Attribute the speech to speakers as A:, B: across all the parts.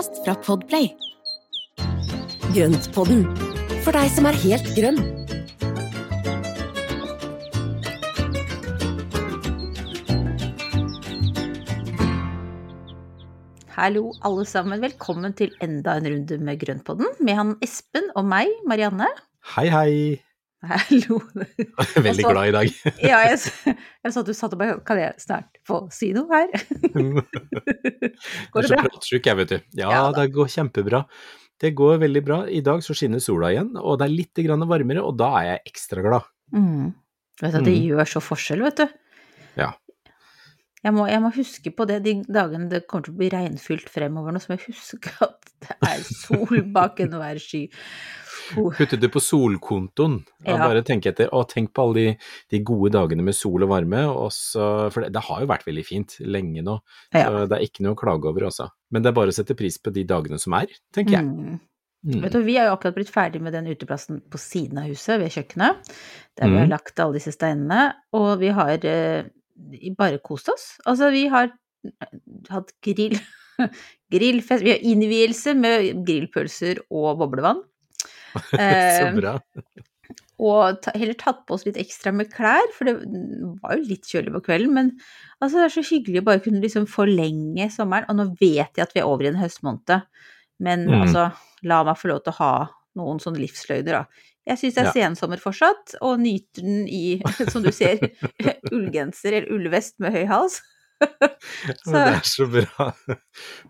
A: Podkast fra Podplay. Grøntpodden, for deg som er helt grønn.
B: Hallo, alle sammen. Velkommen til enda en runde med Grøntpodden med han Espen og meg, Marianne.
C: Hei, hei.
B: Hallo.
C: Veldig glad i dag.
B: Ja, jeg, jeg sa at du satt og bare Kan jeg snart få si noe her?
C: Jeg
B: Går
C: er
B: det
C: så
B: bra?
C: pratsjuk, jeg, vet du. Ja,
B: Ja
C: det går kjempebra. Det går veldig bra. I dag så skinner sola igjen, og det er litt grann varmere, og da er jeg ekstra glad.
B: Mm. Vet du, det
C: Mm.
B: gjør så forskjell, vet du.
C: Ja.
B: Jeg må, jeg må huske på det de dagene det kommer til å bli regnfylt fremover nå, så må jeg huske at det er sol bak enhver sky. Oh.
C: det på solkontoen,
B: Ja.
C: bare tenk etter, og tenk på alle de, de gode dagene med sol og varme, Også, for det, det har jo vært veldig fint lenge nå,
B: Ja.
C: så det er ikke noe å klage over, altså. Men det er bare å sette pris på de dagene som er, tenker jeg.
B: Mm.
C: Mm.
B: Vet du, vi har jo akkurat blitt ferdig med den uteplassen på siden av huset, ved kjøkkenet, der vi har
C: Mm.
B: lagt alle disse steinene, og vi har eh, bare kost oss. Altså, vi har hatt grill, grillfest, vi har innvielse med grillpølser og boblevann.
C: så
B: Eh,
C: bra.
B: og ta, heller tatt på oss litt ekstra med klær, for det var jo litt kjølig på kvelden, men altså, det er så hyggelig å bare kunne liksom forlenge sommeren, og nå vet jeg at vi er over i en høstmåned, men
C: Mm.
B: altså, la meg få lov til å ha noen sånne livsløyder, da. Jeg syns det er
C: Ja.
B: sensommer fortsatt, og nyter den i, som du ser, ullgenser eller ullvest med høy hals.
C: Det er så bra.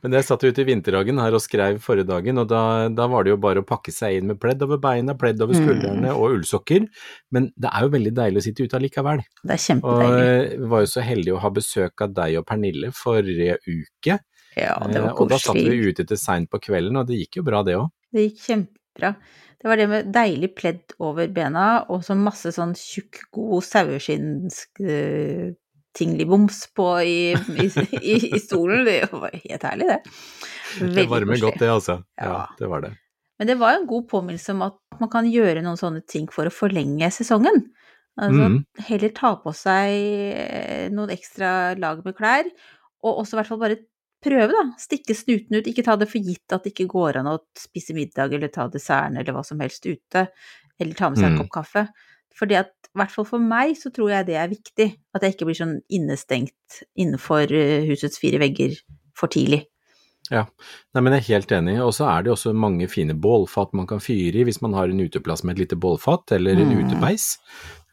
C: Men jeg satt ute i vinterhagen her og skrev forrige dagen, og da, da var det jo bare å pakke seg inn med pledd over beina, pledd over
B: Mm.
C: skuldrene og ullsokker. Men det er jo veldig deilig å sitte ute allikevel.
B: Det er kjempedeilig.
C: Og vi var jo så heldige å ha besøk av deg og Pernille forrige uke.
B: Ja, det var koselig.
C: og da satt vi ute til seint på kvelden, og det gikk jo bra det òg.
B: Det gikk kjempebra. Det var det med deilig pledd over bena, og så masse sånn tjukk, god saueskinnsk uh, tingliboms på i, i, i, i stolen. Det var helt herlig, det.
C: Det
B: Veldig
C: varmer godt det, altså. Ja,
B: Ja.
C: det var det.
B: Men det var jo en god påminnelse om at man kan gjøre noen sånne ting for å forlenge sesongen. Altså
C: mm.
B: heller ta på seg eh, noen ekstra lag med klær, og også i hvert fall bare prøve, da. Stikke snuten ut. Ikke ta det for gitt at det ikke går an å spise middag eller ta desserten eller hva som helst ute, eller ta med seg en
C: Mhm.
B: kopp kaffe. Fordi at, i hvert fall for meg, så tror jeg det er viktig. At jeg ikke blir sånn innestengt innenfor eh, husets fire vegger for tidlig.
C: Ja, Nei, men jeg er helt enig. Og så er det også mange fine bålfat man kan fyre i hvis man har en uteplass med et lite bålfat eller en
B: Mm.
C: utepeis.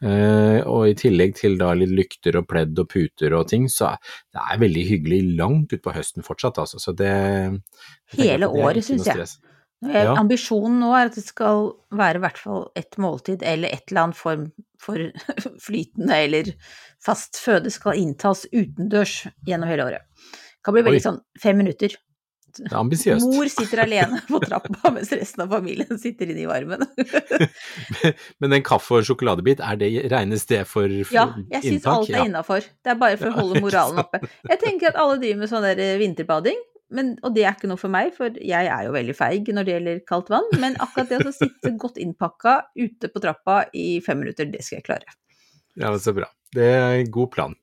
C: Eh, og i tillegg til da litt lykter og pledd og puter og ting, så det er veldig hyggelig langt utpå høsten fortsatt, altså. Så det
B: Hele året, syns jeg. Eh,
C: Ja.
B: Ambisjonen nå er at det skal være i hvert fall et måltid eller et eller annet form for flytende eller fast føde skal inntas utendørs gjennom hele året. Det kan bli veldig
C: Oi.
B: sånn fem minutter.
C: Det er ambisiøst.
B: Mor sitter alene på trappa mens resten av familien sitter inne i varmen.
C: Men en kaffe og sjokoladebit, er det, regnes det for for
B: Ja, jeg syns alt er innafor. Det er bare for å holde moralen oppe. Jeg tenker at alle driver med sånn der vinterbading, men, og det er ikke noe for meg, for jeg er jo veldig feig når det gjelder kaldt vann. Men akkurat det å sitte godt innpakka ute på trappa i fem minutter, det skal jeg klare.
C: Ja, men så bra. Det er en god plan.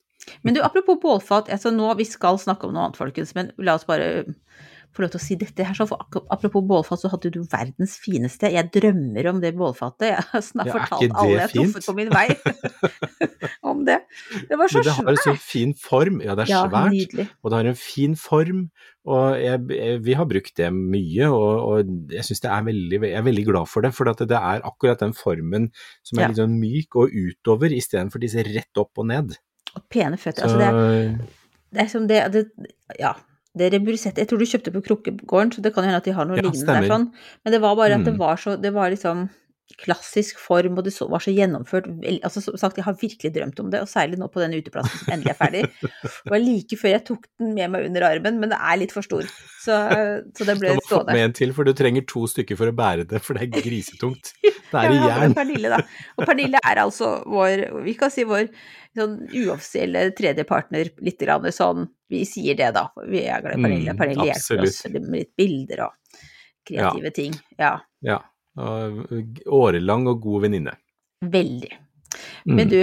B: Men du, apropos bålfat, altså nå, vi skal snakke om noe annet, folkens, men la oss bare få lov til å si dette her. Så for, apropos bålfat, så hadde du verdens fineste. Jeg drømmer om det bålfatet. Jeg har snart
C: Ja,
B: fortalt alle jeg har truffet på min vei om det. Det var så
C: Men det har en så fin form. Ja, det er
B: Ja,
C: svært.
B: nydelig.
C: Og det har en fin form, og jeg, jeg, vi har brukt det mye, og, og jeg syns det er veldig, jeg er veldig glad for det, for det er akkurat den formen som er
B: Ja.
C: litt sånn myk og utover, istedenfor disse rett opp og ned.
B: Og pene føtter.
C: Så,
B: Altså det, er, det er som det, det Ja. Dere burde sett Jeg tror du kjøpte på Krukkegården, så det kan hende at de har noe
C: Ja,
B: lignende der sånn. Men det var bare at det
C: Mm.
B: var så Det var liksom klassisk form, og det var så gjennomført. Altså, som sagt, jeg har virkelig drømt om det, og særlig nå på den uteplassen som endelig er ferdig. Det var like før jeg tok den med meg under armen, men det er litt for stor, så, så det
C: Du må få
B: stående.
C: med en til, for du trenger to stykker for å bære det, for det er grisetungt. Det er i
B: Ja,
C: jern.
B: Pernille. Og Pernille er altså vår, vi kan si vår sånn uoffisielle tredjepartner, litt grann sånn, vi sier det da, vi er glad i Pernille.
C: Mm,
B: Pernille hjelper oss med litt bilder og kreative ting. Ja,
C: Ja. Og årelang og god venninne.
B: veldig.
C: Mm.
B: Men du,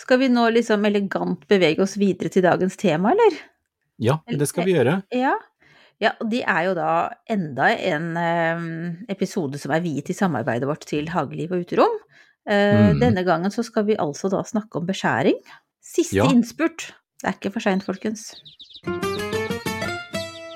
B: skal vi nå liksom elegant bevege oss videre til dagens tema, eller?
C: Ja, det skal vi gjøre.
B: Ja. Ja, og det er jo da enda en eh, episode som er viet til samarbeidet vårt til Hageliv og Uterom. Eh,
C: Mm.
B: Denne gangen så skal vi altså da snakke om beskjæring. Siste
C: Ja.
B: innspurt. Det er ikke for seint, folkens.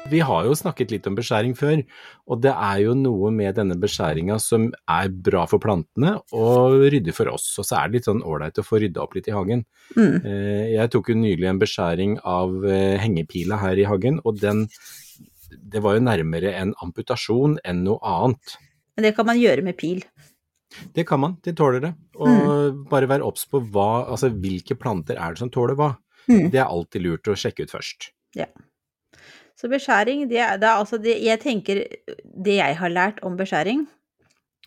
C: Vi har jo snakket litt om beskjæring før, og det er jo noe med denne beskjæringa som er bra for plantene og ryddig for oss. Og så er det litt sånn ålreit å få rydda opp litt i hagen.
B: Mm.
C: Eh, Jeg tok jo nylig en beskjæring av eh, hengepila her i hagen, og den Det var jo nærmere en amputasjon enn noe annet.
B: Men det kan man gjøre med pil.
C: Det kan man, de tåler det. Og bare være obs på hva, altså hvilke planter er det som tåler hva.
B: Mm.
C: Det er alltid lurt å sjekke ut først.
B: Så beskjæring, det er, det er altså det, Jeg tenker det jeg har lært om beskjæring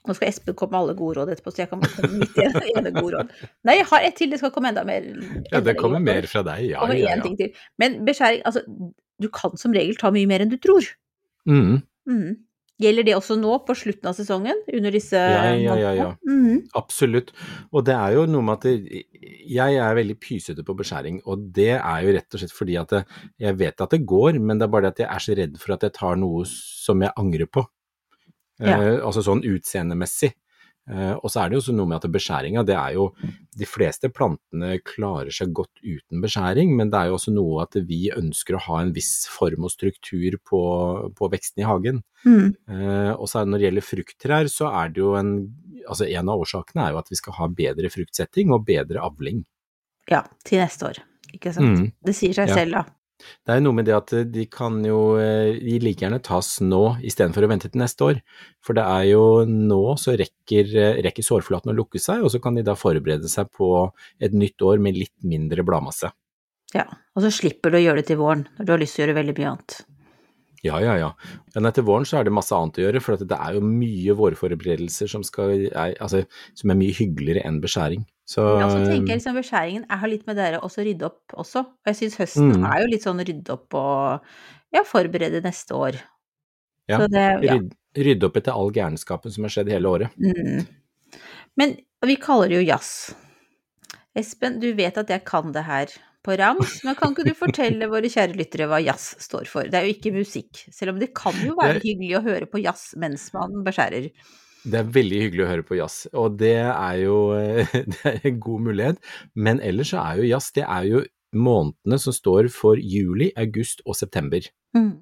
B: Nå skal Espen komme med alle gode råd etterpå, så jeg kan komme en ene gode råd. Nei, jeg har ett til, det skal komme enda mer.
C: Ja, det kommer mer fra deg. Ja, ja, ja.
B: Men beskjæring, altså Du kan som regel ta mye mer enn du tror.
C: Mm,
B: Mm. Gjelder det også nå, på slutten av sesongen, under disse
C: Ja, ja, ja, ja.
B: Mhm.
C: absolutt. Og det er jo noe med at det, jeg er veldig pysete på beskjæring, og det er jo rett og slett fordi at det, jeg vet at det går, men det er bare det at jeg er så redd for at jeg tar noe som jeg angrer på.
B: Ja.
C: Eh, altså sånn utseendemessig. Eh, og så er det jo noe med at beskjæringa, det er jo De fleste plantene klarer seg godt uten beskjæring, men det er jo også noe at vi ønsker å ha en viss form og struktur på, på veksten i hagen.
B: Mm.
C: Eh, og så det når det gjelder frukttrær, så er det jo en Altså en av årsakene er jo at vi skal ha bedre fruktsetting og bedre avling.
B: Ja, til neste år. Ikke sant.
C: Mm.
B: Det sier seg
C: Ja.
B: selv, da.
C: Det er jo noe med det at de kan jo eh, de like gjerne tas nå istedenfor å vente til neste år. For det er jo nå så rekker, eh, rekker sårflaten å lukke seg, og så kan de da forberede seg på et nytt år med litt mindre bladmasse.
B: Ja. Og så slipper du å gjøre det til våren, når du har lyst til å gjøre veldig mye annet.
C: Ja, ja, ja. Men etter våren så er det masse annet å gjøre, for det er jo mye vårforberedelser som, skal, er, altså, som er mye hyggeligere enn beskjæring. Så,
B: Ja, så tenker jeg liksom beskjæringen jeg har litt med dere også rydde opp også. Og jeg syns høsten
C: Mm.
B: er jo litt sånn rydde opp og ja, forberede neste år.
C: ja,
B: Så det, ja.
C: rydd, rydde opp etter all gærenskapen som har skjedd hele året.
B: Mm. Men vi kaller det jo jazz. Espen, du vet at jeg kan det her på rams, men kan ikke du fortelle våre kjære lyttere hva jazz står for? Det er jo ikke musikk, selv om det kan jo være hyggelig å høre på jazz mens man beskjærer.
C: Det er veldig hyggelig å høre på jazz, og det er jo det er en god mulighet. Men ellers så er jo jazz det er jo månedene som står for juli, august og september.
B: Mm.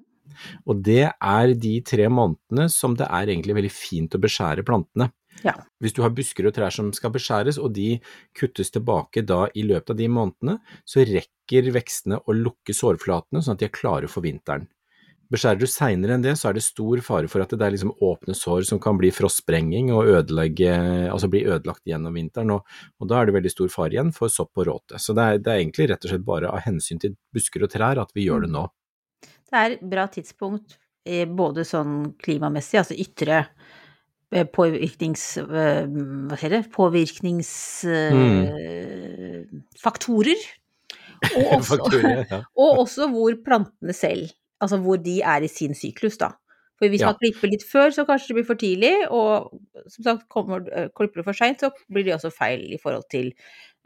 C: Og det er de tre månedene som det er egentlig veldig fint å beskjære plantene.
B: Ja.
C: Hvis du har busker og trær som skal beskjæres, og de kuttes tilbake da i løpet av de månedene, så rekker vekstene å lukke sårflatene sånn at de er klare for vinteren. Beskjærer du seinere enn det, så er det stor fare for at det er liksom åpne sår som kan bli frostsprenging og altså bli ødelagt gjennom vinteren, og, og da er det veldig stor fare igjen for sopp og råte. Så det er, det er egentlig rett og slett bare av hensyn til busker og trær at vi gjør det nå.
B: Det er bra tidspunkt eh, både sånn klimamessig, altså ytre påvirknings... eh, Hva heter det? Påvirkningsfaktorer. Og, også-
C: ja.
B: og også hvor plantene selv, altså hvor de er i sin syklus, da. For hvis
C: Ja.
B: man klipper litt før, så kanskje det blir for tidlig, og som sagt, kommer, eh, klipper du for seint, så blir det også feil i forhold til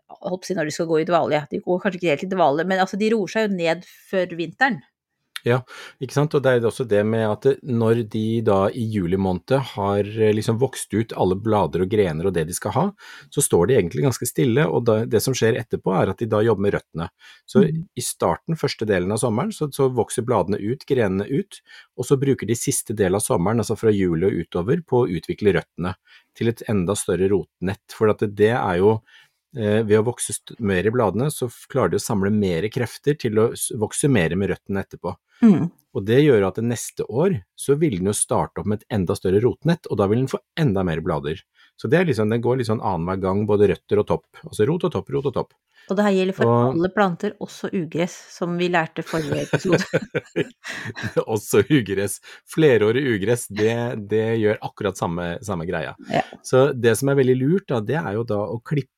B: holdt på å si når de skal gå i dvale. De går kanskje ikke helt i dvale, men altså de roer seg jo ned før vinteren.
C: Ikke sant? Og det er også det med at når de da i juli måned har eh, liksom vokst ut alle blader og grener og det de skal ha, så står de egentlig ganske stille, og da, det som skjer etterpå er at de da jobber med røttene. Så
B: mm.
C: i starten, første delen av sommeren, så, så vokser bladene ut, grenene ut, og så bruker de siste del av sommeren, altså fra juli og utover, på å utvikle røttene til et enda større rotnett, for at det, det er jo ved å vokse mer i bladene, så klarer de å samle mer krefter til å vokse mer med røttene etterpå.
B: Mm.
C: Og det gjør at neste år så vil den jo starte opp med et enda større rotnett, og da vil den få enda mer blader. Så det liksom, den går litt sånn annenhver gang, både røtter og topp. Altså rot og topp, rot og topp.
B: Og det her gjelder for
C: Og-
B: alle planter, også ugress, som vi lærte forrige episode.
C: Også ugress. Flerårig ugress, det, det gjør akkurat samme, samme greia.
B: Ja.
C: Så det som er veldig lurt, da, det er jo da å klippe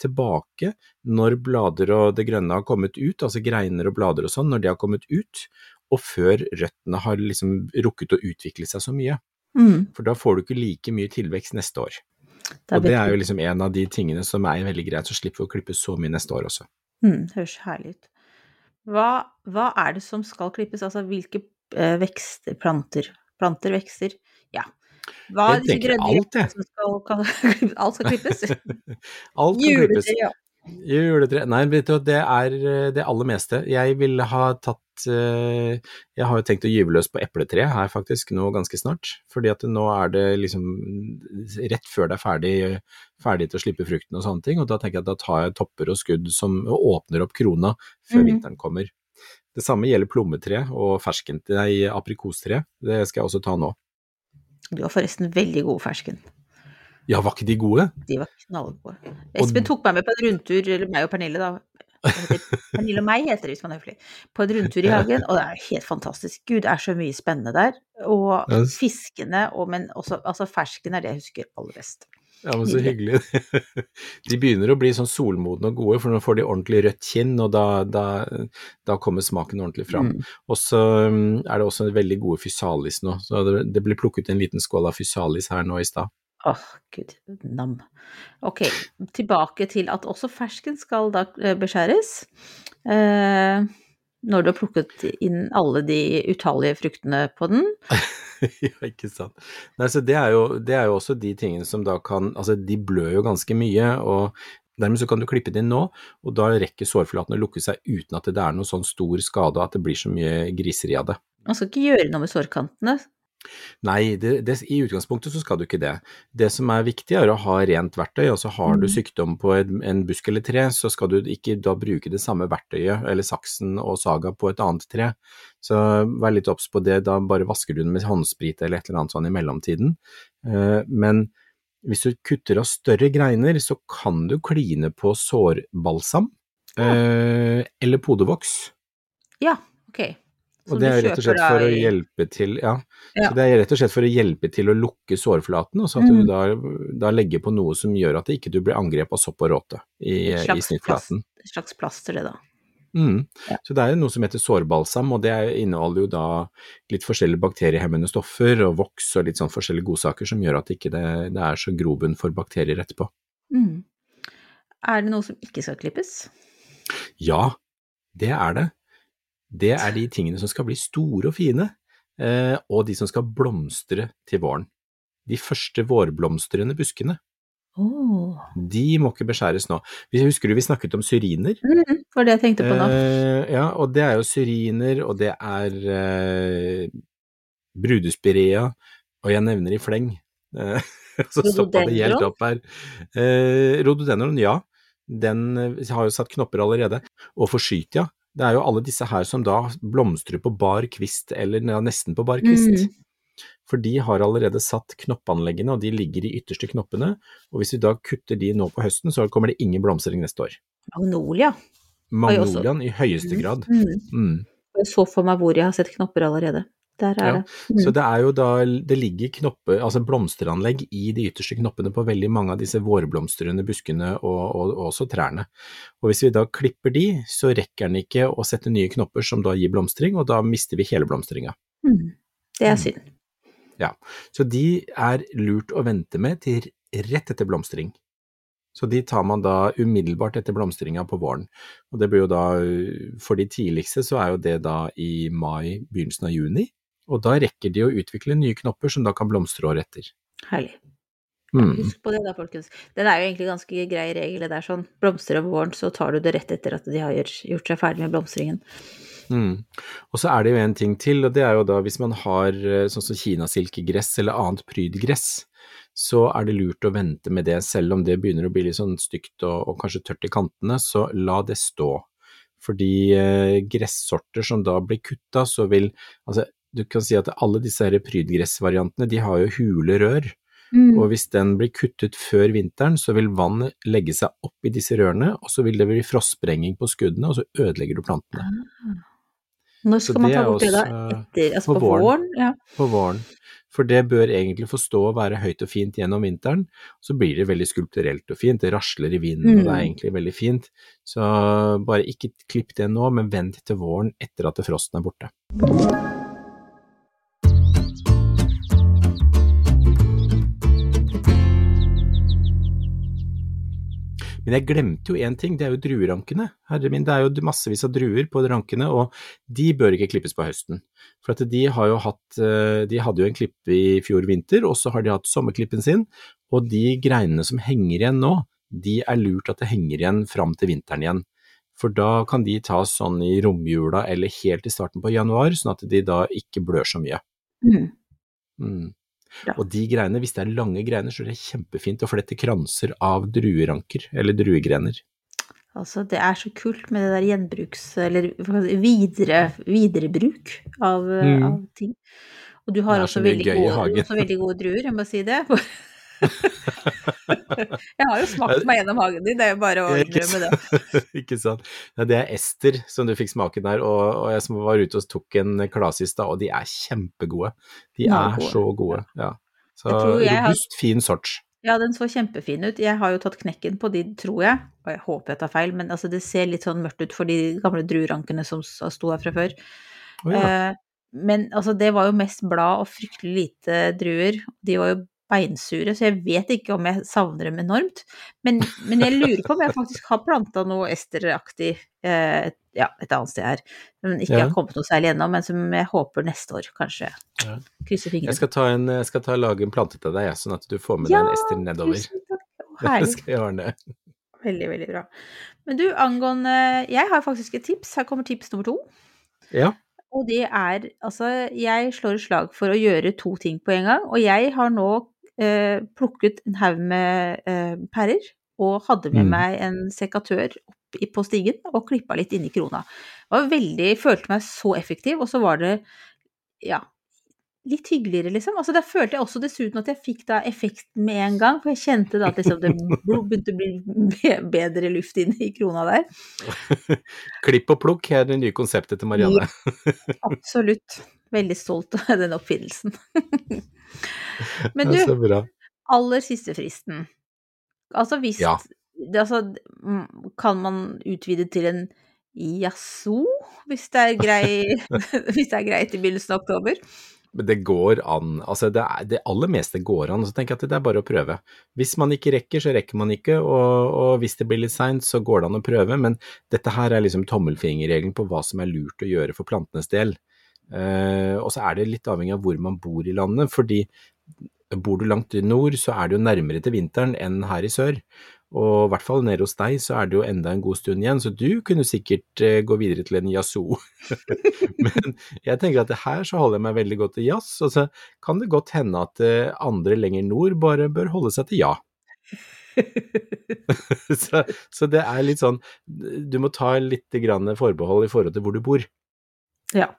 C: tilbake når blader og det grønne har kommet ut, altså greiner og blader og sånn, når de har kommet ut, og før røttene har liksom rukket å utvikle seg så mye.
B: Mm.
C: For da får du ikke like mye tilvekst neste år.
B: Det
C: Og det er jo liksom en av de tingene som er veldig greit, så slipper vi å klippe så mye neste år også.
B: Mm, høres herlig ut. Hva, hva er det som skal klippes? Altså hvilke eh, vekster, planter, planter, vekster? Ja. Hva
C: Jeg
B: er
C: tenker alt, jeg.
B: skal, kan, alt skal klippes?
C: Alt kan klippes.
B: Juletre, ja.
C: Juletre Nei, det er eh, det aller meste. Jeg ville ha tatt eh, Jeg har jo tenkt å gyve løs på epletre her faktisk nå ganske snart. Fordi at nå er det liksom rett før det er ferdig, ferdig til å slippe frukten og sånne ting. Og da tenker jeg at da tar jeg topper og skudd som og åpner opp krona før
B: mm.
C: vinteren kommer. Det samme gjelder plommetre og ferskent, nei, aprikostre. Det skal jeg også ta nå.
B: Du var forresten veldig gode fersken.
C: Ja, var ikke de gode?
B: De var knallgode. Espen tok meg med på en rundtur, eller meg og Pernille, da. Heter Pernille og meg heter det hvis man er høflig. På en rundtur i hagen, og det er helt fantastisk. Gud, det er så mye spennende der. Og fiskene, og, men også altså fersken er det jeg husker aller best.
C: Ja, men så hyggelig. De begynner å bli sånn solmodne og gode, for nå får de ordentlig rødt kinn, og da, da, da kommer smaken ordentlig fram.
B: Mm.
C: Og så um, er det også veldig gode fysalis nå, så det, det ble plukket en liten skål av fysalis her nå i stad.
B: Åh, gud, nam. Ok, tilbake til at også fersken skal da eh, beskjæres. Eh, når du har plukket inn alle de utallige fruktene på den.
C: ja, ikke sant. Nei, så det er, jo, det er jo også de tingene som da kan Altså, de blør jo ganske mye, og dermed så kan du klippe de nå, og da rekker sårflaten å lukke seg uten at det er noe sånn stor skade, og at det blir så mye griseri av det.
B: Man skal ikke gjøre noe med sårkantene.
C: Nei, det, det, i utgangspunktet så skal du ikke det. Det som er viktig er å ha rent verktøy. altså Har du
B: Mm.
C: sykdom på en, en busk eller tre, så skal du ikke da bruke det samme verktøyet eller saksen og saga på et annet tre. Så vær litt obs på det, da bare vasker du den med håndsprit eller et eller annet sånn i mellomtiden. Eh, Men hvis du kutter av større greiner, så kan du kline på sårbalsam ja. eller podevoks.
B: Ja, ok.
C: Og det er rett og slett for å hjelpe til, ja.
B: Ja.
C: Så det er rett og slett for å hjelpe til å lukke sårflaten, og så at
B: Mm.
C: du da, da legger på noe som gjør at det ikke du blir angrepet av sopp og råte i, i snittflaten.
B: Et slags plaster, det da.
C: Mm.
B: Ja.
C: Så det er jo noe som heter sårbalsam, og det er- inneholder jo da litt forskjellige bakteriehemmende stoffer og voks og litt sånn forskjellige godsaker som gjør at ikke det, det er så grobunn for bakterier etterpå.
B: Mm. Er det noe som ikke skal klippes?
C: Ja, det er det. Det er de tingene som skal bli store og fine, eh, og de som skal blomstre til våren. De første vårblomstrende buskene.
B: Oh.
C: De må ikke beskjæres nå. Husker du vi snakket om syriner?
B: Mm, var det jeg tenkte på nå.
C: Eh, ja, og det er jo syriner, og det er eh, brudespirea, og jeg nevner i fleng. Eh, så stoppa det helt opp her. Eh, rhododendron, ja. Den eh, har jo satt knopper allerede. Og forsytia. Det er jo alle disse her som da blomstrer på bar kvist, eller ja, nesten på bar kvist.
B: Mm.
C: For de har allerede satt knoppanleggene, og de ligger i ytterste knoppene. Og hvis vi da kutter de nå på høsten, så kommer det ingen blomstring neste år.
B: Magnolia.
C: Magnoliaen i høyeste grad.
B: Mm.
C: Mm.
B: Jeg så for meg hvor jeg har sett knopper allerede. Der er
C: Ja,
B: det. Mm.
C: Så det er jo da, det ligger knopper, altså blomsteranlegg i de ytterste knoppene på veldig mange av disse vårblomstrende buskene og, og, og også trærne. Og hvis vi da klipper de, så rekker den ikke å sette nye knopper som da gir blomstring, og da mister vi hele blomstringa.
B: Mm. Det er synd.
C: Så de er lurt å vente med til rett etter blomstring. Så de tar man da umiddelbart etter blomstringa på våren. Og det blir jo da, for de tidligste så er jo det da i mai, begynnelsen av juni. Og da rekker de å utvikle nye knopper som da kan blomstre året etter.
B: Herlig.
C: Mm.
B: Husk på det da, folkens. Den er jo egentlig ganske grei regel, det er sånn. Blomstrer om våren, så tar du det rett etter at de har gjort seg ferdig med blomstringen.
C: Mm. Og så er det jo en ting til, og det er jo da hvis man har eh, sånn som kinasilkegress eller annet prydgress, så er det lurt å vente med det, selv om det begynner å bli litt sånn stygt og, og kanskje tørt i kantene, så la det stå. Fordi eh, gressorter som da blir kutta, så vil Altså, du kan si at alle disse prydgressvariantene, de har jo hule rør.
B: Mm.
C: Og hvis den blir kuttet før vinteren, så vil vann legge seg opp i disse rørene, og så vil det bli frostsprenging på skuddene, og så ødelegger du plantene.
B: Når skal man ta bort det da? Etter, altså
C: på
B: på,
C: våren.
B: våren? Ja.
C: på våren. For det bør egentlig få stå og være høyt og fint gjennom vinteren. Så blir det veldig skulpturelt og fint, det rasler i vinden og det er
B: Mm.
C: egentlig veldig fint. Så bare ikke klipp det nå, men vent til våren etter at frosten er borte. Men jeg glemte jo én ting, det er jo druerankene. Herre min, det er jo massevis av druer på rankene, og de bør ikke klippes på høsten. For at de har jo hatt eh, De hadde jo en klippe i fjor vinter, og så har de hatt sommerklippen sin, og de greinene som henger igjen nå, de er lurt at det henger igjen fram til vinteren igjen. For da kan de tas sånn i romjula eller helt i starten på januar, sånn at de da ikke blør så mye.
B: Mm.
C: Mm.
B: Ja.
C: Og de greiene, hvis det er lange greiner, så er det kjempefint å flette kranser av drueranker, eller druegrener.
B: Altså, det er så kult med det der gjenbruks... Eller videre, viderebruk av, eh,
C: Mm.
B: av ting. Og du har også veldig, gode, også veldig gode druer, jeg må si det. jeg har jo smakt meg gjennom hagen din, det er jo bare å innrømme det.
C: Ikke sant. Ja, det er Ester som du fikk smake der, og, og jeg som var ute og tok en klasis da, og de er kjempegode. De er
B: gode.
C: så gode, ja. Så
B: jeg har-
C: robust, fin sort.
B: Ja, den så kjempefin ut. Jeg har jo tatt knekken på de, tror jeg. Og jeg håper jeg tar feil, men altså, det ser litt sånn mørkt ut for de gamle druerankene som sto her fra før.
C: Oh, ja.
B: Eh, men altså, det var jo mest blad og fryktelig lite druer. De var jo beinsure, så jeg vet ikke om jeg savner dem enormt. Men, men jeg lurer på om jeg faktisk har planta noe esteraktig eh, ja, et annet sted her. Som ikke
C: Ja.
B: har kommet noe særlig ennå, men som jeg håper neste år, kanskje.
C: Ja.
B: Krysser fingrene.
C: Jeg skal, ta en, jeg skal ta, lage en plante til deg, sånn at du får med
B: Ja,
C: deg en Ester nedover.
B: Tusen takk. Å,
C: Det skal jeg ordne.
B: Veldig, veldig bra. Men du, angående Jeg har faktisk et tips. Her kommer tips nummer to.
C: Ja.
B: Og det er altså Jeg slår et slag for å gjøre to ting på en gang. Og jeg har nå plukket en haug med eh, pærer. Og hadde med
C: Mm.
B: meg en sekatør opp i- på stigen og klippa litt inni krona. Var veldig, Følte meg så effektiv, og så var det ja, litt hyggeligere, liksom. Altså, Da følte jeg også dessuten at jeg fikk da effekten med en gang, for jeg kjente da at liksom, det begynte å bli bedre luft inn i krona der.
C: Klipp og plukk er det nye konseptet til Marianne.
B: Absolutt. Veldig stolt av den oppfinnelsen. Men du, aller siste fristen. Altså hvis
C: Ja.
B: det, altså, Kan man utvide til en jaså, hvis det Hvis det er greit i begynnelsen av oktober?
C: Men det går an. Altså det, er, det aller meste går an. Så tenker jeg at det er bare å prøve. Hvis man ikke rekker, så rekker man ikke. Og, og hvis det blir litt seint, så går det an å prøve. Men dette her er liksom tommelfingerregelen på hva som er lurt å gjøre for plantenes del. Eh, og så er det litt avhengig av hvor man bor i landet. fordi bor du langt i nord, så er det jo nærmere til vinteren enn her i sør. Og i hvert fall nede hos deg så er det jo enda en god stund igjen, så du kunne sikkert eh, gå videre til en jazzoo. Men jeg tenker at her så holder jeg meg veldig godt til jazz, og så kan det godt hende at eh, andre lenger nord bare bør holde seg til ja. så, så det er litt sånn, du må ta litt forbehold i forhold til hvor du bor.
B: Ja.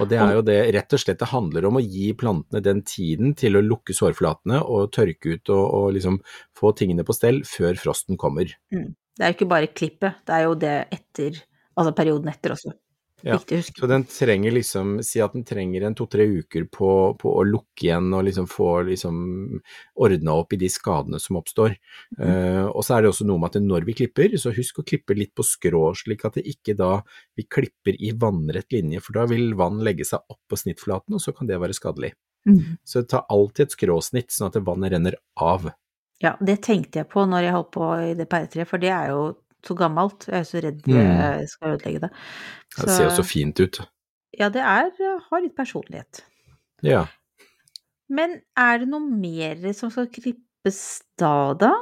C: Og det er jo det rett og slett det handler om å gi plantene den tiden til å lukke sårflatene og tørke ut og, og liksom få tingene på stell før frosten kommer.
B: Mm. Det er jo ikke bare klippet, det er jo det etter Altså perioden etter også.
C: Ja. Så den trenger liksom, si at den trenger en to-tre uker på, på å lukke igjen og liksom få liksom ordna opp i de skadene som oppstår. Eh, og så er det også noe med at når vi klipper, så husk å klippe litt på skrå, slik at det ikke da vi klipper i vannrett linje, for da vil vann legge seg opp på snittflaten, og så kan det være skadelig.
B: Mm.
C: Så ta alltid et skråsnitt, sånn at vannet renner av.
B: Ja, det tenkte jeg på når jeg holdt på i det pæretreet, for det er jo så gammelt. Jeg er så redd
C: Mm.
B: jeg skal ødelegge det.
C: Det ser jo så fint ut.
B: Ja, det er har litt personlighet.
C: Ja.
B: Men er det noe mer som skal klippes da, da?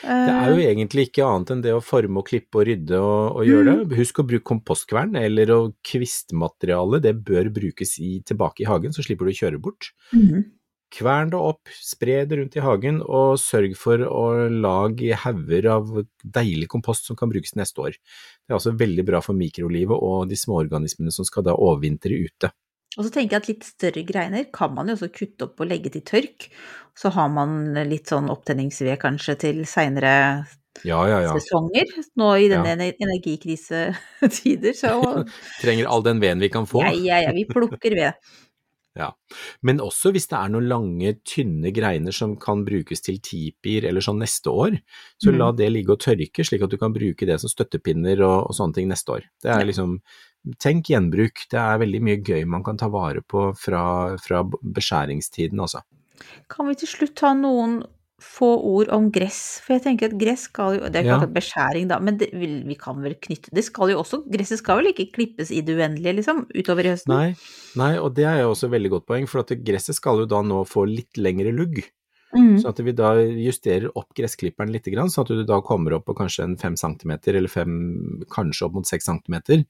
C: Det er jo
B: Eh,
C: egentlig ikke annet enn det å forme og klippe og rydde og, og gjøre det. Husk å bruke kompostkvern eller kvistmateriale, det bør brukes i, tilbake i hagen, så slipper du å kjøre bort.
B: mhm.
C: Kvern det opp, spre det rundt i hagen, og sørg for å lage hauger av deilig kompost som kan brukes neste år. Det er også veldig bra for mikrolivet og de småorganismene som skal da overvintre ute.
B: Og så tenker jeg at litt større greiner kan man jo også kutte opp og legge til tørk. Så har man litt sånn opptenningsved kanskje til seinere
C: Ja, ja, ja.
B: sesonger. Nå i denne ja. energikrisetider, så
C: Trenger all den veden vi kan få.
B: ja, ja, ja, vi plukker ved.
C: Ja, men også hvis det er noen lange, tynne greiner som kan brukes til tipier eller sånn neste år, så
B: Mm.
C: la det ligge og tørke, slik at du kan bruke det som støttepinner og, og sånne ting neste år. Det er
B: Ja.
C: liksom, tenk gjenbruk, det er veldig mye gøy man kan ta vare på fra, fra beskjæringstiden, altså.
B: Kan vi til slutt ta noen få ord om gress? For jeg tenker at gress skal jo Det er ikke
C: Ja.
B: akkurat beskjæring, da, men det, vil- vi kan vel knytte Det skal jo også Gresset skal vel ikke klippes i det uendelige, liksom, utover i høsten?
C: Nei, nei, og det er jo også et veldig godt poeng, for at gresset skal jo da nå få litt lengre lugg.
B: Mm.
C: Sånn at vi da justerer opp gressklipperen litt, grann, sånn at du da kommer opp på kanskje en fem centimeter, eller fem, kanskje opp mot seks centimeter.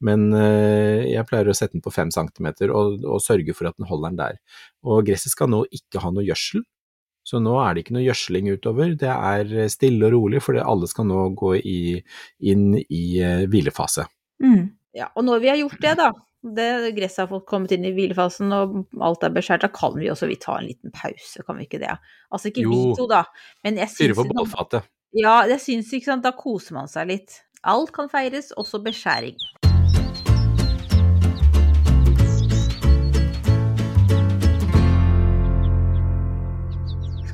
C: Men eh, jeg pleier å sette den på fem centimeter og, og sørge for at den holder den der. Og gresset skal nå ikke ha noe gjødsel, så nå er det ikke noe gjødsling utover. Det er stille og rolig, for alle skal nå gå i, inn i eh, hvilefase.
B: Mm. Ja, og når vi har gjort det, da, det gresset har fått kommet inn i hvilefasen og alt er beskjært, da kan vi også vi ta en liten pause, kan vi ikke det? Altså ikke
C: Jo.
B: vi to, da, men jeg
C: Fyre på bålfatet.
B: Ja, jeg syns ikke sant, da koser man seg litt. Alt kan feires, også beskjæring.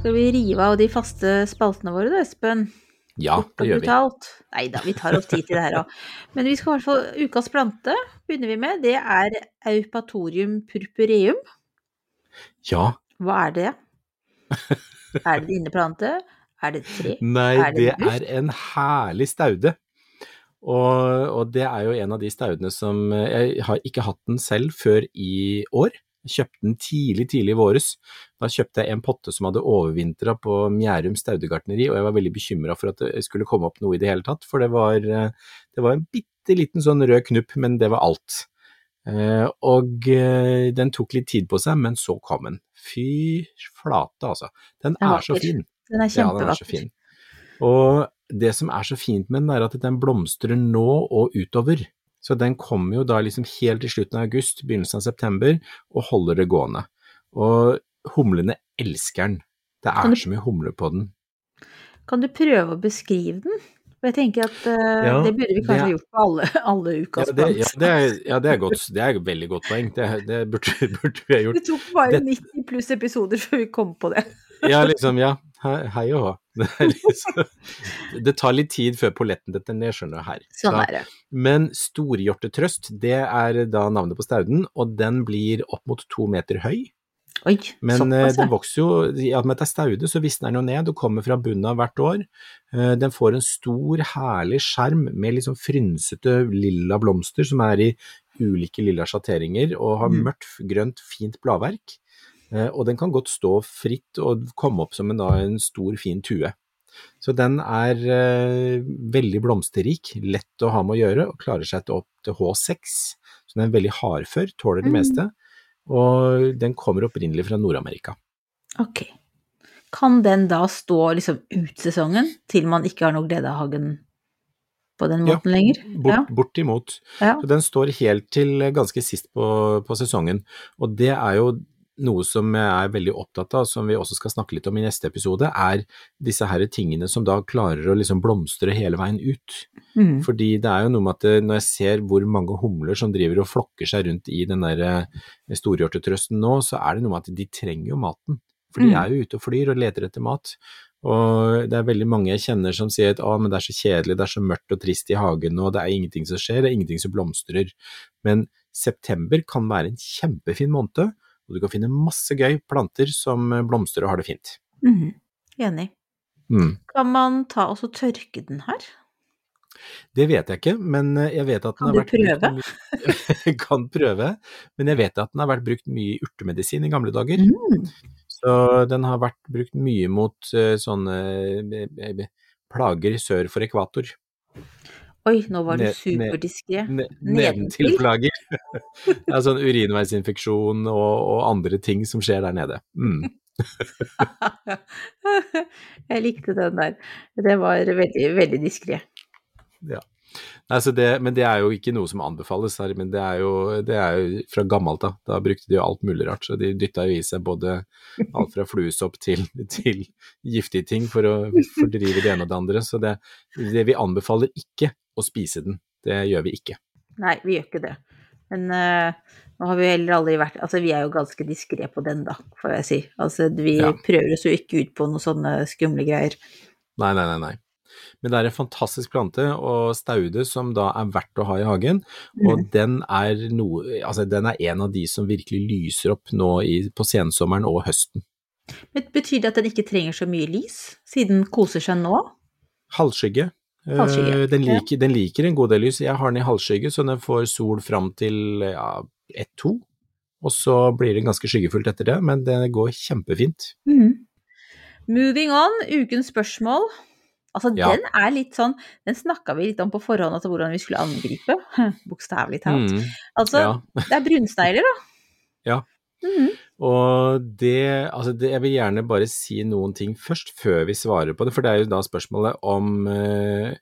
B: Skal vi rive av de faste spaltene våre da, Espen?
C: Ja, det gjør vi.
B: Nei da, vi tar oss tid til det her òg. Men vi skal i hvert fall Ukas plante begynner vi med. Det er Eupatorium purpureum.
C: Ja.
B: Hva er det? Er det dine plante? Er det et tre?
C: Nei,
B: Er det
C: det er en herlig staude. Og, og det er jo en av de staudene som Jeg har ikke hatt den selv før i år. Jeg kjøpte den tidlig, tidlig i våres. Da kjøpte jeg en potte som hadde overvintra på Mjærum staudegartneri, og jeg var veldig bekymra for at det skulle komme opp noe i det hele tatt, for det var, eh, det var en bitte liten sånn rød knupp, men det var alt. Eh, og eh, den tok litt tid på seg, men så kom den. Fy flate, altså. Den er så fin.
B: Den er
C: Ja, den er så
B: kjempevakker.
C: fin. Og det som er så fint med den, er at den blomstrer nå og utover. Så den kommer jo da liksom helt til slutten av august, begynnelsen av september, og holder det gående. Og humlene elsker den. Det er
B: du-
C: så mye humler på den.
B: Kan du prøve å beskrive den? For jeg tenker at uh,
C: Ja,
B: det burde vi kanskje
C: det-
B: ha gjort på alle, alle
C: Ja,
B: ukas
C: det, ja, det, er, ja, det er godt. Det er et veldig godt poeng. Det, det burde, burde vi ha gjort.
B: Det tok bare
C: Det-
B: 90 pluss episoder før vi kom på det.
C: Ja, liksom, ja. Hei og hå. Det, liksom, det tar litt tid før polletten detter ned, skjønner du her.
B: Sånn er det.
C: Men storhjortetrøst, det er da navnet på stauden, og den blir opp mot to meter høy.
B: Oi,
C: Men
B: såpass, ja.
C: den vokser jo, i og med at det er staude, så visner den jo ned og kommer fra bunnen av hvert år. Eh, Den får en stor, herlig skjerm med sånn frynsete lilla blomster som er i ulike lilla sjatteringer, og har
B: Mm.
C: mørkt, grønt, fint bladverk. Eh, Og den kan godt stå fritt og komme opp som en, da, en stor, fin tue. Så den er eh, veldig blomsterrik, lett å ha med å gjøre, og klarer seg til opp til H6. Så den er veldig hardfør, tåler det
B: Mm.
C: meste. Og den kommer opprinnelig fra Nord-Amerika.
B: Ok. Kan den da stå liksom ut sesongen, til man ikke har noe glede av hagen på den
C: Ja,
B: måten lenger?
C: Bort, Bortimot.
B: Ja.
C: Så den står helt til ganske sist på, på sesongen. Og det er jo noe som jeg er veldig opptatt av, som vi også skal snakke litt om i neste episode, er disse her tingene som da klarer å liksom blomstre hele veien ut.
B: Mm.
C: Fordi det er jo noe med at eh, når jeg ser hvor mange humler som driver og flokker seg rundt i den der eh, storhjortetrøsten nå, så er det noe med at de trenger jo maten. For de
B: Mm.
C: er jo ute og flyr og leter etter mat. Og det er veldig mange jeg kjenner som sier at å, men det er så kjedelig, det er så mørkt og trist i hagen og det er ingenting som skjer, det er ingenting som blomstrer. Men september kan være en kjempefin måned, og du kan finne masse gøy planter som blomstrer og har det fint.
B: Mm, Enig.
C: Mm.
B: Kan man ta og tørke den her?
C: Det vet jeg ikke, men eh, jeg vet at den
B: Kan
C: har
B: du
C: vært brukt mye- kan prøve, men jeg vet at den har vært brukt mye i urtemedisin i gamle dager.
B: Mm.
C: Så den har vært brukt mye mot eh, sånne eh, eh, plager sør for ekvator.
B: Oi, nå var du superdiskré.
C: Ne
B: Nedentil?
C: Nedentilplager. ja, sånn urinveisinfeksjon og, og andre ting som skjer der nede. Mm.
B: Jeg likte den der. Det var veldig, veldig diskré.
C: Altså det, men det er jo ikke noe som anbefales her, men det er jo, det er jo fra gammelt av. Da brukte de jo alt mulig rart, så de dytta jo i seg både alt fra fluesopp til, til giftige ting for å fordrive det ene og det andre. Så det, det vi anbefaler ikke å spise den, det gjør vi ikke.
B: Nei, vi gjør ikke det. Men uh, nå har vi heller aldri vært Altså, vi er jo ganske diskré på den, da, får jeg si. Altså, vi
C: Ja.
B: prøver oss jo ikke ut på noen sånne skumle greier.
C: Nei, nei, nei. nei. Men det er en fantastisk plante, og staude, som da er verdt å ha i hagen. Og
B: Mm.
C: den er, noe, altså den er en av de som virkelig lyser opp nå i, på sensommeren og høsten.
B: Men betyr det at den ikke trenger så mye lys, siden den koser seg nå?
C: Halvskygge. Eh,
B: Halvskygge,
C: Den liker, den liker en god del lys. Jeg har den i halvskygge, så den får sol fram til ja, ett-to. Og så blir det ganske skyggefullt etter det, men det går kjempefint.
B: Mm. Moving on, ukens spørsmål. Altså,
C: Ja.
B: den er litt sånn Den snakka vi litt om på forhånd, altså hvordan vi skulle angripe. Bokstavelig talt.
C: Mm,
B: Altså,
C: ja.
B: det er brunsnegler, da.
C: Ja.
B: Mhm.
C: Og det, altså det, jeg vil gjerne bare si noen ting først, før vi svarer på det. For det er jo da spørsmålet om, eh,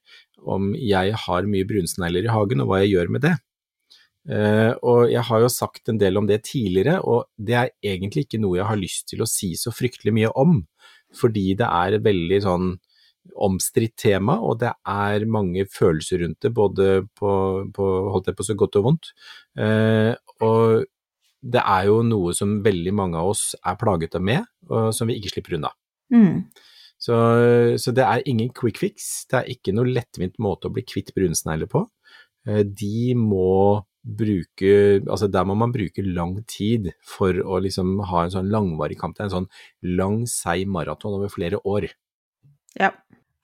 C: om jeg har mye brunsnegler i hagen, og hva jeg gjør med det. Uh, og jeg har jo sagt en del om det tidligere, og det er egentlig ikke noe jeg har lyst til å si så fryktelig mye om. Fordi det er veldig sånn omstridt tema, og det er mange følelser rundt det, både på, på holdt jeg på så godt og vondt. Eh, og det er jo noe som veldig mange av oss er plaget av med, og som vi ikke slipper unna.
B: Mm.
C: Så, så det er ingen quick fix, det er ikke noe lettvint måte å bli kvitt brunsnegler på. Eh, De må bruke, altså der må man bruke lang tid for å liksom ha en sånn langvarig kamp. Det er en sånn lang, seig maraton over flere år.
B: Ja.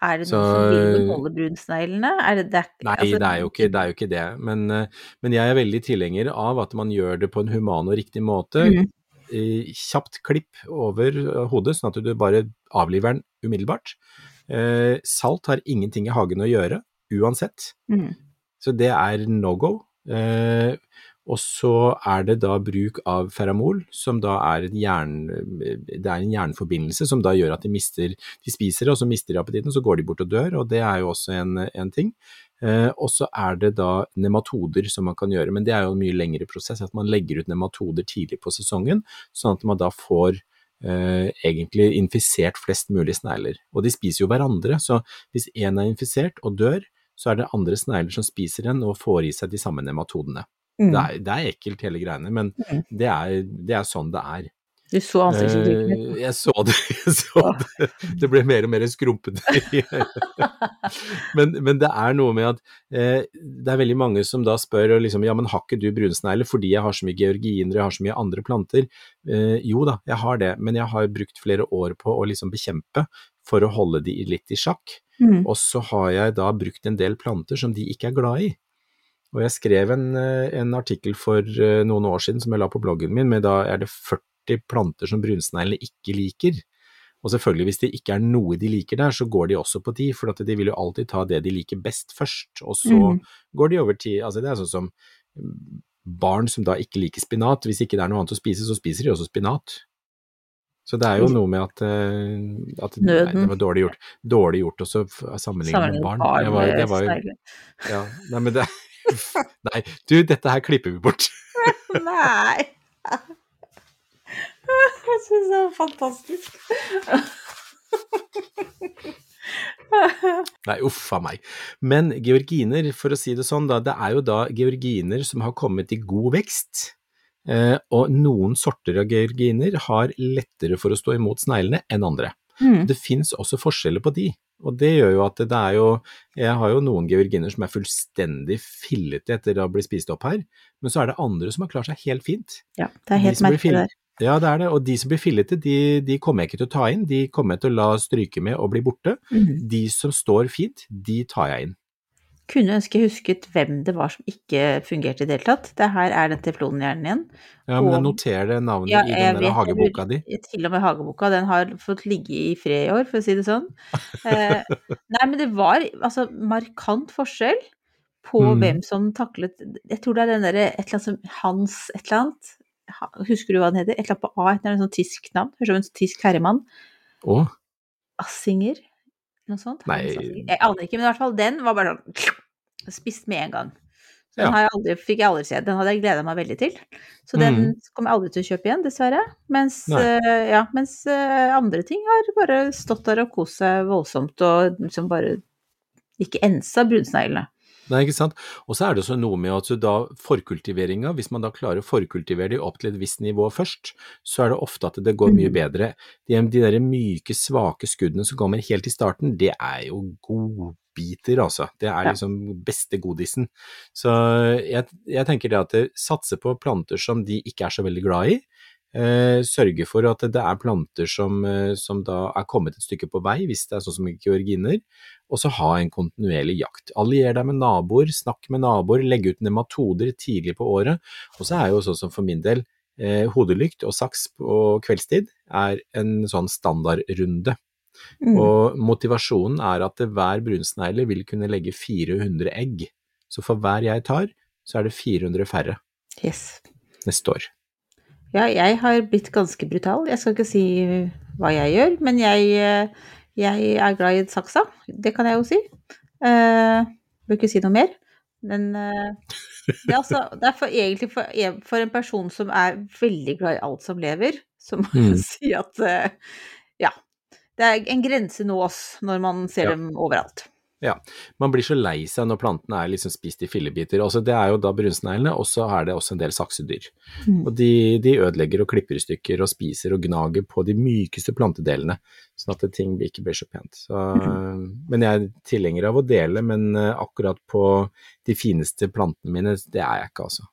B: Er det
C: Så-
B: noen som vil beholde brunsneglene? Er det, det er,
C: Nei,
B: altså,
C: det, er ikke, det er jo ikke det. Men, eh, men jeg er veldig tilhenger av at man gjør det på en human og riktig måte. Eh, Kjapt klipp over eh, hodet, sånn at du bare avliver den umiddelbart. Eh, Salt har ingenting i hagen å gjøre, uansett.
B: Mm.
C: Så det er no go. Eh, og så er det da bruk av feramol, som da er, jern, er en hjerneforbindelse som da gjør at de mister De spiser det, og så mister de appetitten, så går de bort og dør, og det er jo også en, en ting. Eh, og så er det da nematoder som man kan gjøre, men det er jo en mye lengre prosess. At man legger ut nematoder tidlig på sesongen, sånn at man da får eh, egentlig infisert flest mulig snegler. Og de spiser jo hverandre, så hvis én er infisert og dør, så er det andre snegler som spiser den og får i seg de samme nematodene.
B: Mm.
C: Det, er, det er ekkelt hele greiene, men
B: Mm.
C: det, er, det er sånn det er.
B: Du så ansiktsuttrykket mitt.
C: Eh, jeg så det, jeg så det. Det ble mer og mer skrumpete. men, men det er noe med at eh, det er veldig mange som da spør liksom, ja, men har ikke du brunsnegler fordi jeg har så mye georginer, jeg har så mye andre planter? Eh, jo da, jeg har det, men jeg har brukt flere år på å liksom bekjempe for å holde de litt i sjakk.
B: Mm.
C: Og så har jeg da brukt en del planter som de ikke er glad i. Og jeg skrev en, eh, en artikkel for eh, noen år siden som jeg la på bloggen min, med da er det 40 planter som brunsneglene ikke liker. Og selvfølgelig, hvis det ikke er noe de liker der, så går de også på de, for at de vil jo alltid ta det de liker best først, og så
B: mm.
C: går de over til Altså det er sånn som mm, barn som da ikke liker spinat, hvis ikke det er noe annet å spise, så spiser de også spinat. Så det er jo noe med at, eh, at nei, det var dårlig gjort, dårlig gjort også sammenlignet med barn. Det var, det var, jo- ja, nei, men det Nei, du, dette her klipper vi bort.
B: Nei. Jeg syns det var fantastisk.
C: Nei, uff a meg. Men georginer, for å si det sånn, da, det er jo da georginer som har kommet i god vekst. Eh, og noen sorter av georginer har lettere for å stå imot sneglene enn andre.
B: Mm.
C: Det fins også forskjeller på de, og det gjør jo at det er jo Jeg har jo noen georginer som er fullstendig fillete etter å bli spist opp her, men så er det andre som har klart seg helt fint.
B: Ja, det er helt
C: de
B: merkelig der.
C: Ja, det er det, og de som blir fillete, de, de kommer jeg ikke til å ta inn, de kommer jeg til å la stryke med og bli borte.
B: Mhm.
C: De som står fint, de tar jeg inn.
B: Kunne ønske jeg husket hvem det var som ikke fungerte i det hele tatt. Det her er den teflonhjernen igjen.
C: Ja, men
B: Og-
C: noter det navnet
B: Ja,
C: i den der hageboka di.
B: Til og med hageboka. Den har fått ligge i fred i år, for å si det sånn. Eh, nei, men det var altså markant forskjell. på
C: Mm.
B: hvem som taklet Jeg tror det er den derre et eller annet som Hans et eller annet. Husker du hva den heter? Et eller annet på A, et eller annet sånn tysk navn. Høres ut som en tysk herremann.
C: Å,
B: Assinger? Noe sånt?
C: Nei.
B: Jeg aner ikke, men i hvert fall den var bare sånn Spist med en gang. Så den
C: Ja.
B: har jeg aldri, fikk jeg aldri se. Den hadde jeg gleda meg veldig til. Så den
C: Mm.
B: kommer jeg aldri til å kjøpe igjen, dessverre. Mens, eh, ja, mens uh, andre ting har bare stått der og kost seg voldsomt og liksom bare ikke ensa brunsneglene.
C: Nei, ikke sant. Og så er det også noe med at da forkultiveringa, hvis man da klarer å forkultivere de opp til et visst nivå først, så er det ofte at det går mye
B: Mm.
C: bedre. De, de der myke, svake skuddene som kommer helt i starten, det er jo godbiter, altså. Det er liksom beste godisen. Så jeg, jeg tenker det at det satser på planter som de ikke er så veldig glad i. Eh, sørge for at det er planter som, eh, som da er kommet et stykke på vei, hvis det er sånn som georginer og så ha en kontinuerlig jakt. Allier deg med naboer, snakk med naboer, legg ut nematoder tidlig på året. Og så er jo sånn som for min del, eh, hodelykt og saks på kveldstid er en sånn standardrunde.
B: Mm.
C: Og motivasjonen er at hver brunsnegle vil kunne legge 400 egg. Så for hver jeg tar, så er det 400 færre
B: Yes.
C: neste år.
B: Ja, jeg har blitt ganske brutal. Jeg skal ikke si hva jeg gjør, men jeg, eh, jeg er glad i saksa. Det kan jeg jo si. Uh, bør ikke si noe mer. Men uh, det er, altså, det er for, egentlig for, for en person som er veldig glad i alt som lever, så må jeg
C: Mm.
B: si at uh, ja. Det er en grense nås når man ser
C: Ja.
B: dem overalt.
C: Man blir så lei seg når plantene er liksom spist i fillebiter. Altså, det er jo da brunsneglene, og så er det også en del saksedyr.
B: Mm.
C: Og de, de ødelegger og klipper i stykker og spiser og gnager på de mykeste plantedelene, sånn at ting ikke blir så pent. Så, men jeg er tilhenger av å dele, men eh, akkurat på de fineste plantene mine, det er jeg ikke, altså.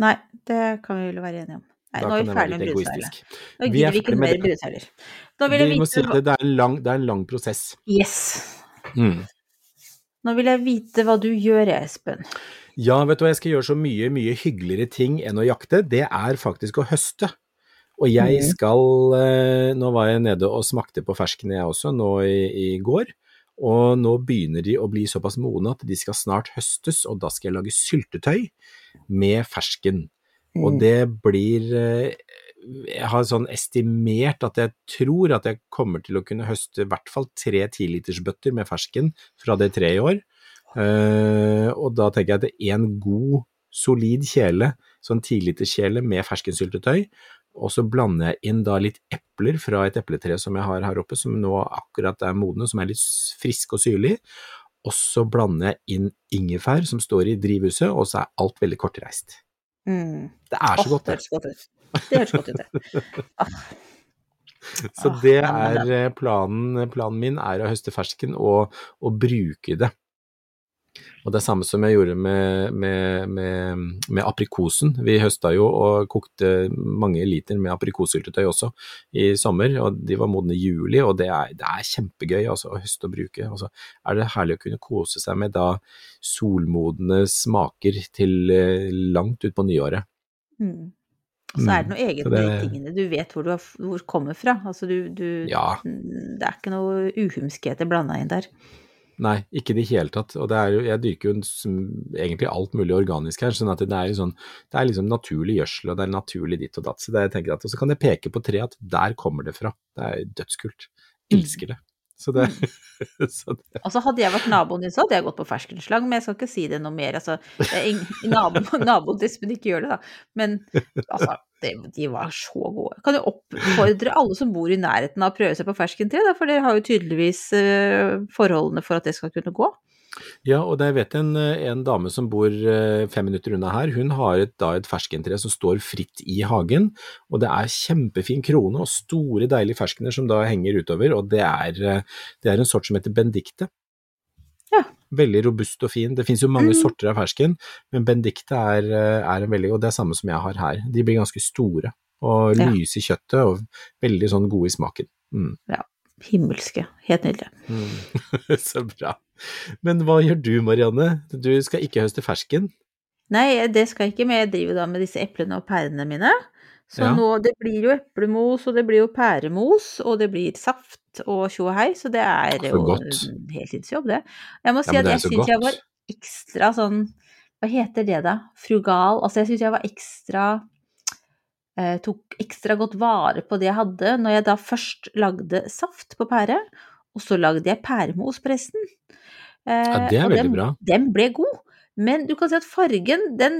B: Nei, det kan vi vel være enige om. Nei, nå er vi ferdig med
C: egoistisk.
B: Nå gidder
C: er
B: vi ikke mer jeg
C: Vi må si at det, er lang, det er en lang prosess.
B: Yes.
C: Mm.
B: Nå vil jeg vite hva du gjør, Espen.
C: Ja, vet du hva, jeg skal gjøre så mye, mye hyggeligere ting enn å jakte. Det er faktisk å høste. Og jeg
B: Mhm.
C: skal eh, Nå var jeg nede og smakte på ferskene jeg også, nå i, i går. Og nå begynner de å bli såpass modne at de skal snart høstes, og da skal jeg lage syltetøy med fersken. Og
B: Mm.
C: det blir eh, Jeg har sånn estimert at jeg tror at jeg kommer til å kunne høste i hvert fall tre tilitersbøtter med fersken fra det treet i år. Uh, og da tenker jeg at det en god, solid kjele, sånn tiliterskjele med ferskensyltetøy, og så blander jeg inn da litt epler fra et epletre som jeg har her oppe, som nå akkurat er modne, som er litt friske og syrlige. Og så blander jeg inn ingefær som står i drivhuset, og så er alt veldig kortreist.
B: Mm.
C: Det er så
B: oh,
C: godt,
B: det
C: det.
B: høres godt ut. Det. Ah,
C: Så
B: Ah,
C: det er eh, planen, planen min, er å høste fersken og, og bruke det. Og det er samme som jeg gjorde med, med, med, med aprikosen. Vi høsta jo og kokte mange liter med aprikossyltetøy også i sommer, og de var modne i juli, og det er, det er kjempegøy altså, å høste og bruke. Altså, er det herlig å kunne kose seg med da solmodne smaker til eh, langt utpå nyåret.
B: Mm. Og så er det noe eget
C: så
B: med de tingene. Du vet hvor du har, hvor kommer fra. Altså du, du
C: Ja.
B: mm, Det er ikke noe uhumskheter blanda inn der.
C: Nei, ikke i det hele tatt. Og det jo, jeg dyrker jo egentlig alt mulig organisk her, sånn at det er, sånn, det er liksom naturlig gjødsel, og det er naturlig ditt og datt. Så det jeg tenker at, og så kan jeg peke på tre at der kommer det fra. Det er dødskult. Elsker det. Så det, så det
B: Altså Hadde jeg vært naboen din, så hadde jeg gått på ferskenslang, men jeg skal ikke si det noe mer. Altså, naboen, naboen din, men ikke gjør det, da. Men altså, det, de var så gode. Kan jo oppfordre alle som bor i nærheten av å prøve seg på ferskentre, da, for dere har jo tydeligvis eh, forholdene for at det skal kunne gå.
C: Ja, og jeg vet en, en dame som bor eh, fem minutter unna her, hun har et, da et ferskentre som står fritt i hagen, og det er kjempefin krone og store deilige ferskener som da henger utover, og det er, eh, det er en sort som heter bendikte.
B: Ja.
C: Veldig robust og fin. Det finnes jo mange
B: Mm.
C: sorter av fersken, men bendikte er, eh, er en veldig, og det er samme som jeg har her. De blir ganske store og
B: Ja.
C: lyse i kjøttet og veldig sånn gode i smaken. Mm.
B: Himmelske. Helt nydelig.
C: Mm. Så bra. Men hva gjør du, Marianne? Du skal ikke høste fersken?
B: Nei, det skal jeg ikke, men jeg driver da med disse eplene og pærene mine. Så
C: Ja.
B: nå, det blir jo eplemos, og det blir jo pæremos, og det blir saft og tjo og hei, så det er
C: Så
B: jo
C: godt.
B: en heltidsjobb, det. Jeg må si
C: Ja,
B: at jeg syns jeg var ekstra sånn Hva heter det, da? Frugal. Altså, jeg syns jeg var ekstra eh, Tok ekstra godt vare på det jeg hadde når jeg da først lagde saft på pære, og så lagde jeg pæremos på resten. Eh,
C: Ja, det er veldig
B: den,
C: bra.
B: Den ble god. Men du kan si at fargen, den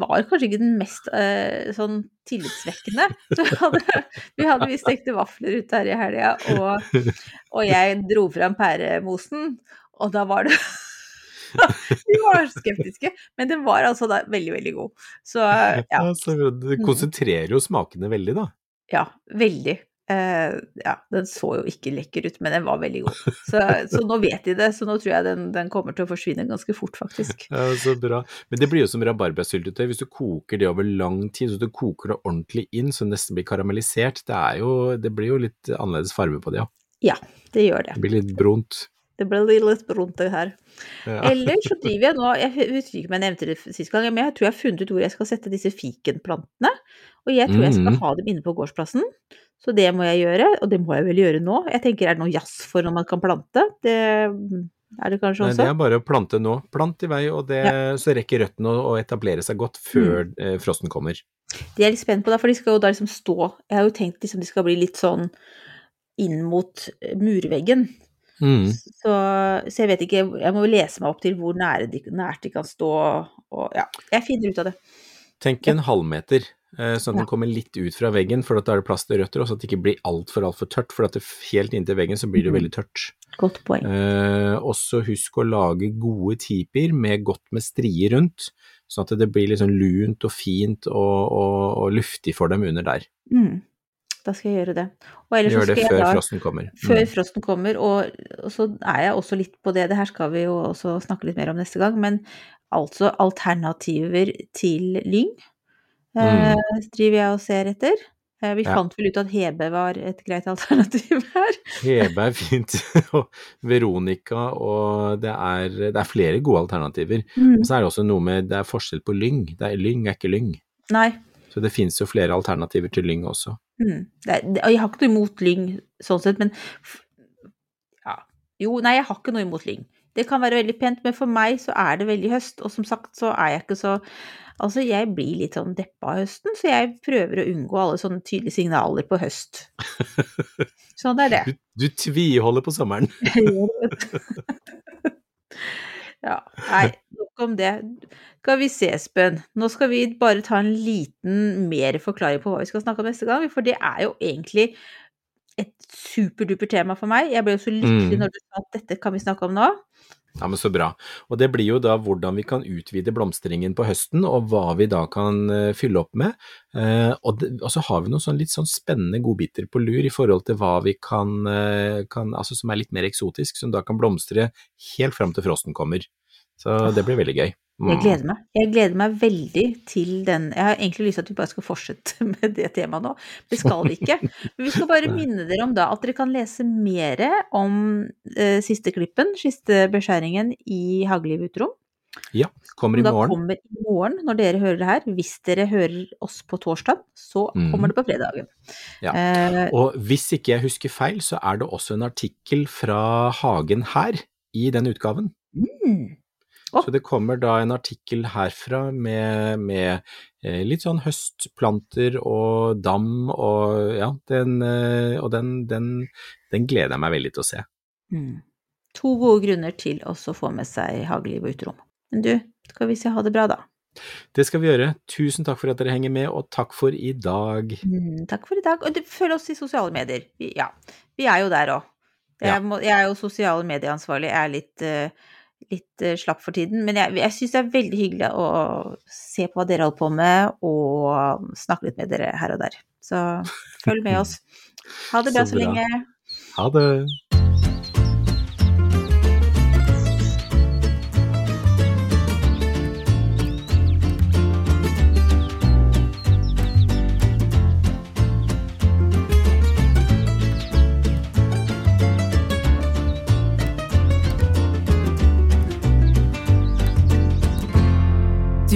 B: var kanskje ikke den mest eh, sånn tillitsvekkende. Så vi hadde, vi hadde vi stekte vafler ute her i helga, og, og jeg dro fram pæremosen, og da var det Vi var skeptiske, men den var altså da veldig, veldig god. Så ja,
C: Ja, så. Du konsentrerer jo smakene veldig, da.
B: ja veldig. Eh, ja, den så jo ikke lekker ut, men den var veldig god. Så, så nå vet de det, så nå tror jeg den, den kommer til å forsvinne ganske fort, faktisk.
C: Ja, så bra. Men det blir jo som rabarbrasyltetøy. Hvis du koker det over lang tid, så du koker det ordentlig inn så det nesten blir karamellisert, det, er jo, det blir jo litt annerledes farge på det, ja.
B: Ja, det gjør det.
C: Det blir litt brunt.
B: Det ble litt rundt det her.
C: Ja.
B: Eller så driver jeg nå, jeg husker ikke om jeg nevnte det sist gang, men jeg tror jeg har funnet ut hvor jeg skal sette disse fikenplantene. Og jeg tror jeg skal
C: Mhm.
B: ha dem inne på gårdsplassen. Så det må jeg gjøre, og det må jeg vel gjøre nå. Jeg tenker er det noe jazz for når man kan plante? Det er det kanskje også?
C: Nei, det er bare å plante nå. Plant i vei, og det, så rekker røttene å, å etablere seg godt før
B: Mm.
C: eh, frosten kommer.
B: Det er jeg litt spent på da, for de skal jo da liksom stå Jeg har jo tenkt liksom de skal bli litt sånn inn mot eh, murveggen.
C: Mm.
B: Så, så jeg vet ikke, jeg må jo lese meg opp til hvor nære de, nært de kan stå, og ja, jeg finner ut av det.
C: Tenk en halvmeter, sånn at den kommer litt ut fra veggen, for at da er det plass til røtter, og så at det ikke blir altfor, altfor tørt. For at det helt inntil veggen så blir det
B: Mhm.
C: veldig tørt.
B: Godt poeng.
C: Eh, også husk å lage gode tipier med godt med strier rundt, sånn at det blir litt sånn lunt og fint og, og, og luftig for dem under der.
B: Mm. Da skal jeg gjøre det.
C: Gjør det før
B: da
C: frosten kommer.
B: Før
C: Mm.
B: frosten kommer, og, og så er jeg også litt på det, det her skal vi jo også snakke litt mer om neste gang, men altså alternativer til lyng eh, driver jeg og ser etter. Eh, vi
C: Ja.
B: fant vel ut at Hebe var et greit alternativ her.
C: Hebe er fint, og Veronica, og det er, det er flere gode alternativer. Og så er det også noe med, det er forskjell på lyng. Det er, lyng er ikke lyng.
B: Nei.
C: Så det finnes jo flere alternativer til lyng også.
B: Mm. Det, det, og jeg har ikke noe imot lyng sånn sett, men ja. Jo, nei, jeg har ikke noe imot lyng. Det kan være veldig pent, men for meg så er det veldig høst, og som sagt så er jeg ikke så Altså, jeg blir litt sånn deppa av høsten, så jeg prøver å unngå alle sånne tydelige signaler på høst. Sånn er det.
C: Du, du tviholder på sommeren.
B: Ja, nei, nok om det. Skal vi se, Espen. Nå skal vi bare ta en liten mer forklaring på hva vi skal snakke om neste gang, for det er jo egentlig et superduper tema for meg. Jeg ble jo så lykkelig
C: Mm.
B: når du sa at dette kan vi snakke om nå.
C: Ja, men Så bra. Og det blir jo da hvordan vi kan utvide blomstringen på høsten, og hva vi da kan eh, fylle opp med. Eh, og, så har vi noen sånn litt sånn spennende godbiter på lur i forhold til hva vi kan, eh, kan altså som er litt mer eksotisk, som da kan blomstre helt fram til frosten kommer. Så det blir veldig gøy.
B: Jeg
C: Mm.
B: gleder meg. Jeg gleder meg veldig til den Jeg har egentlig lyst til at vi bare skal fortsette med det temaet nå. Det skal vi ikke. Men vi skal bare minne dere om da at dere kan lese mer om eh, siste klippen, siste beskjæringen i Hageliv uterom.
C: Ja, kommer i
B: morgen. da kommer i morgen når dere hører det her. Hvis dere hører oss på torsdag, så
C: kommer
B: kommer det på fredagen.
C: Ja.
B: Eh,
C: Og hvis ikke jeg husker feil, så er det også en artikkel fra Hagen her i den utgaven.
B: mm, Å.
C: Så det kommer da en artikkel herfra med, med eh, litt sånn høstplanter og dam og ja, den, eh, og den, den, den gleder jeg meg veldig til å se.
B: mm. To gode grunner til å få med seg Hageliv og uterom. Men du, skal vi si ha det bra, da?
C: Det skal vi gjøre. Tusen takk for at dere henger med, og takk for i dag.
B: Mm, takk for i dag. Og følg oss i sosiale medier. Vi, ja, vi er jo der òg. Jeg,
C: Ja.
B: jeg er jo sosiale medieansvarlig. Jeg er litt, eh, litt eh, slapp for tiden. Men jeg, jeg syns det er veldig hyggelig å se på hva dere holder på med, og snakke litt med dere her og der. Så følg med oss. Ha det bra
C: Så
B: så, lenge.
C: Ha det!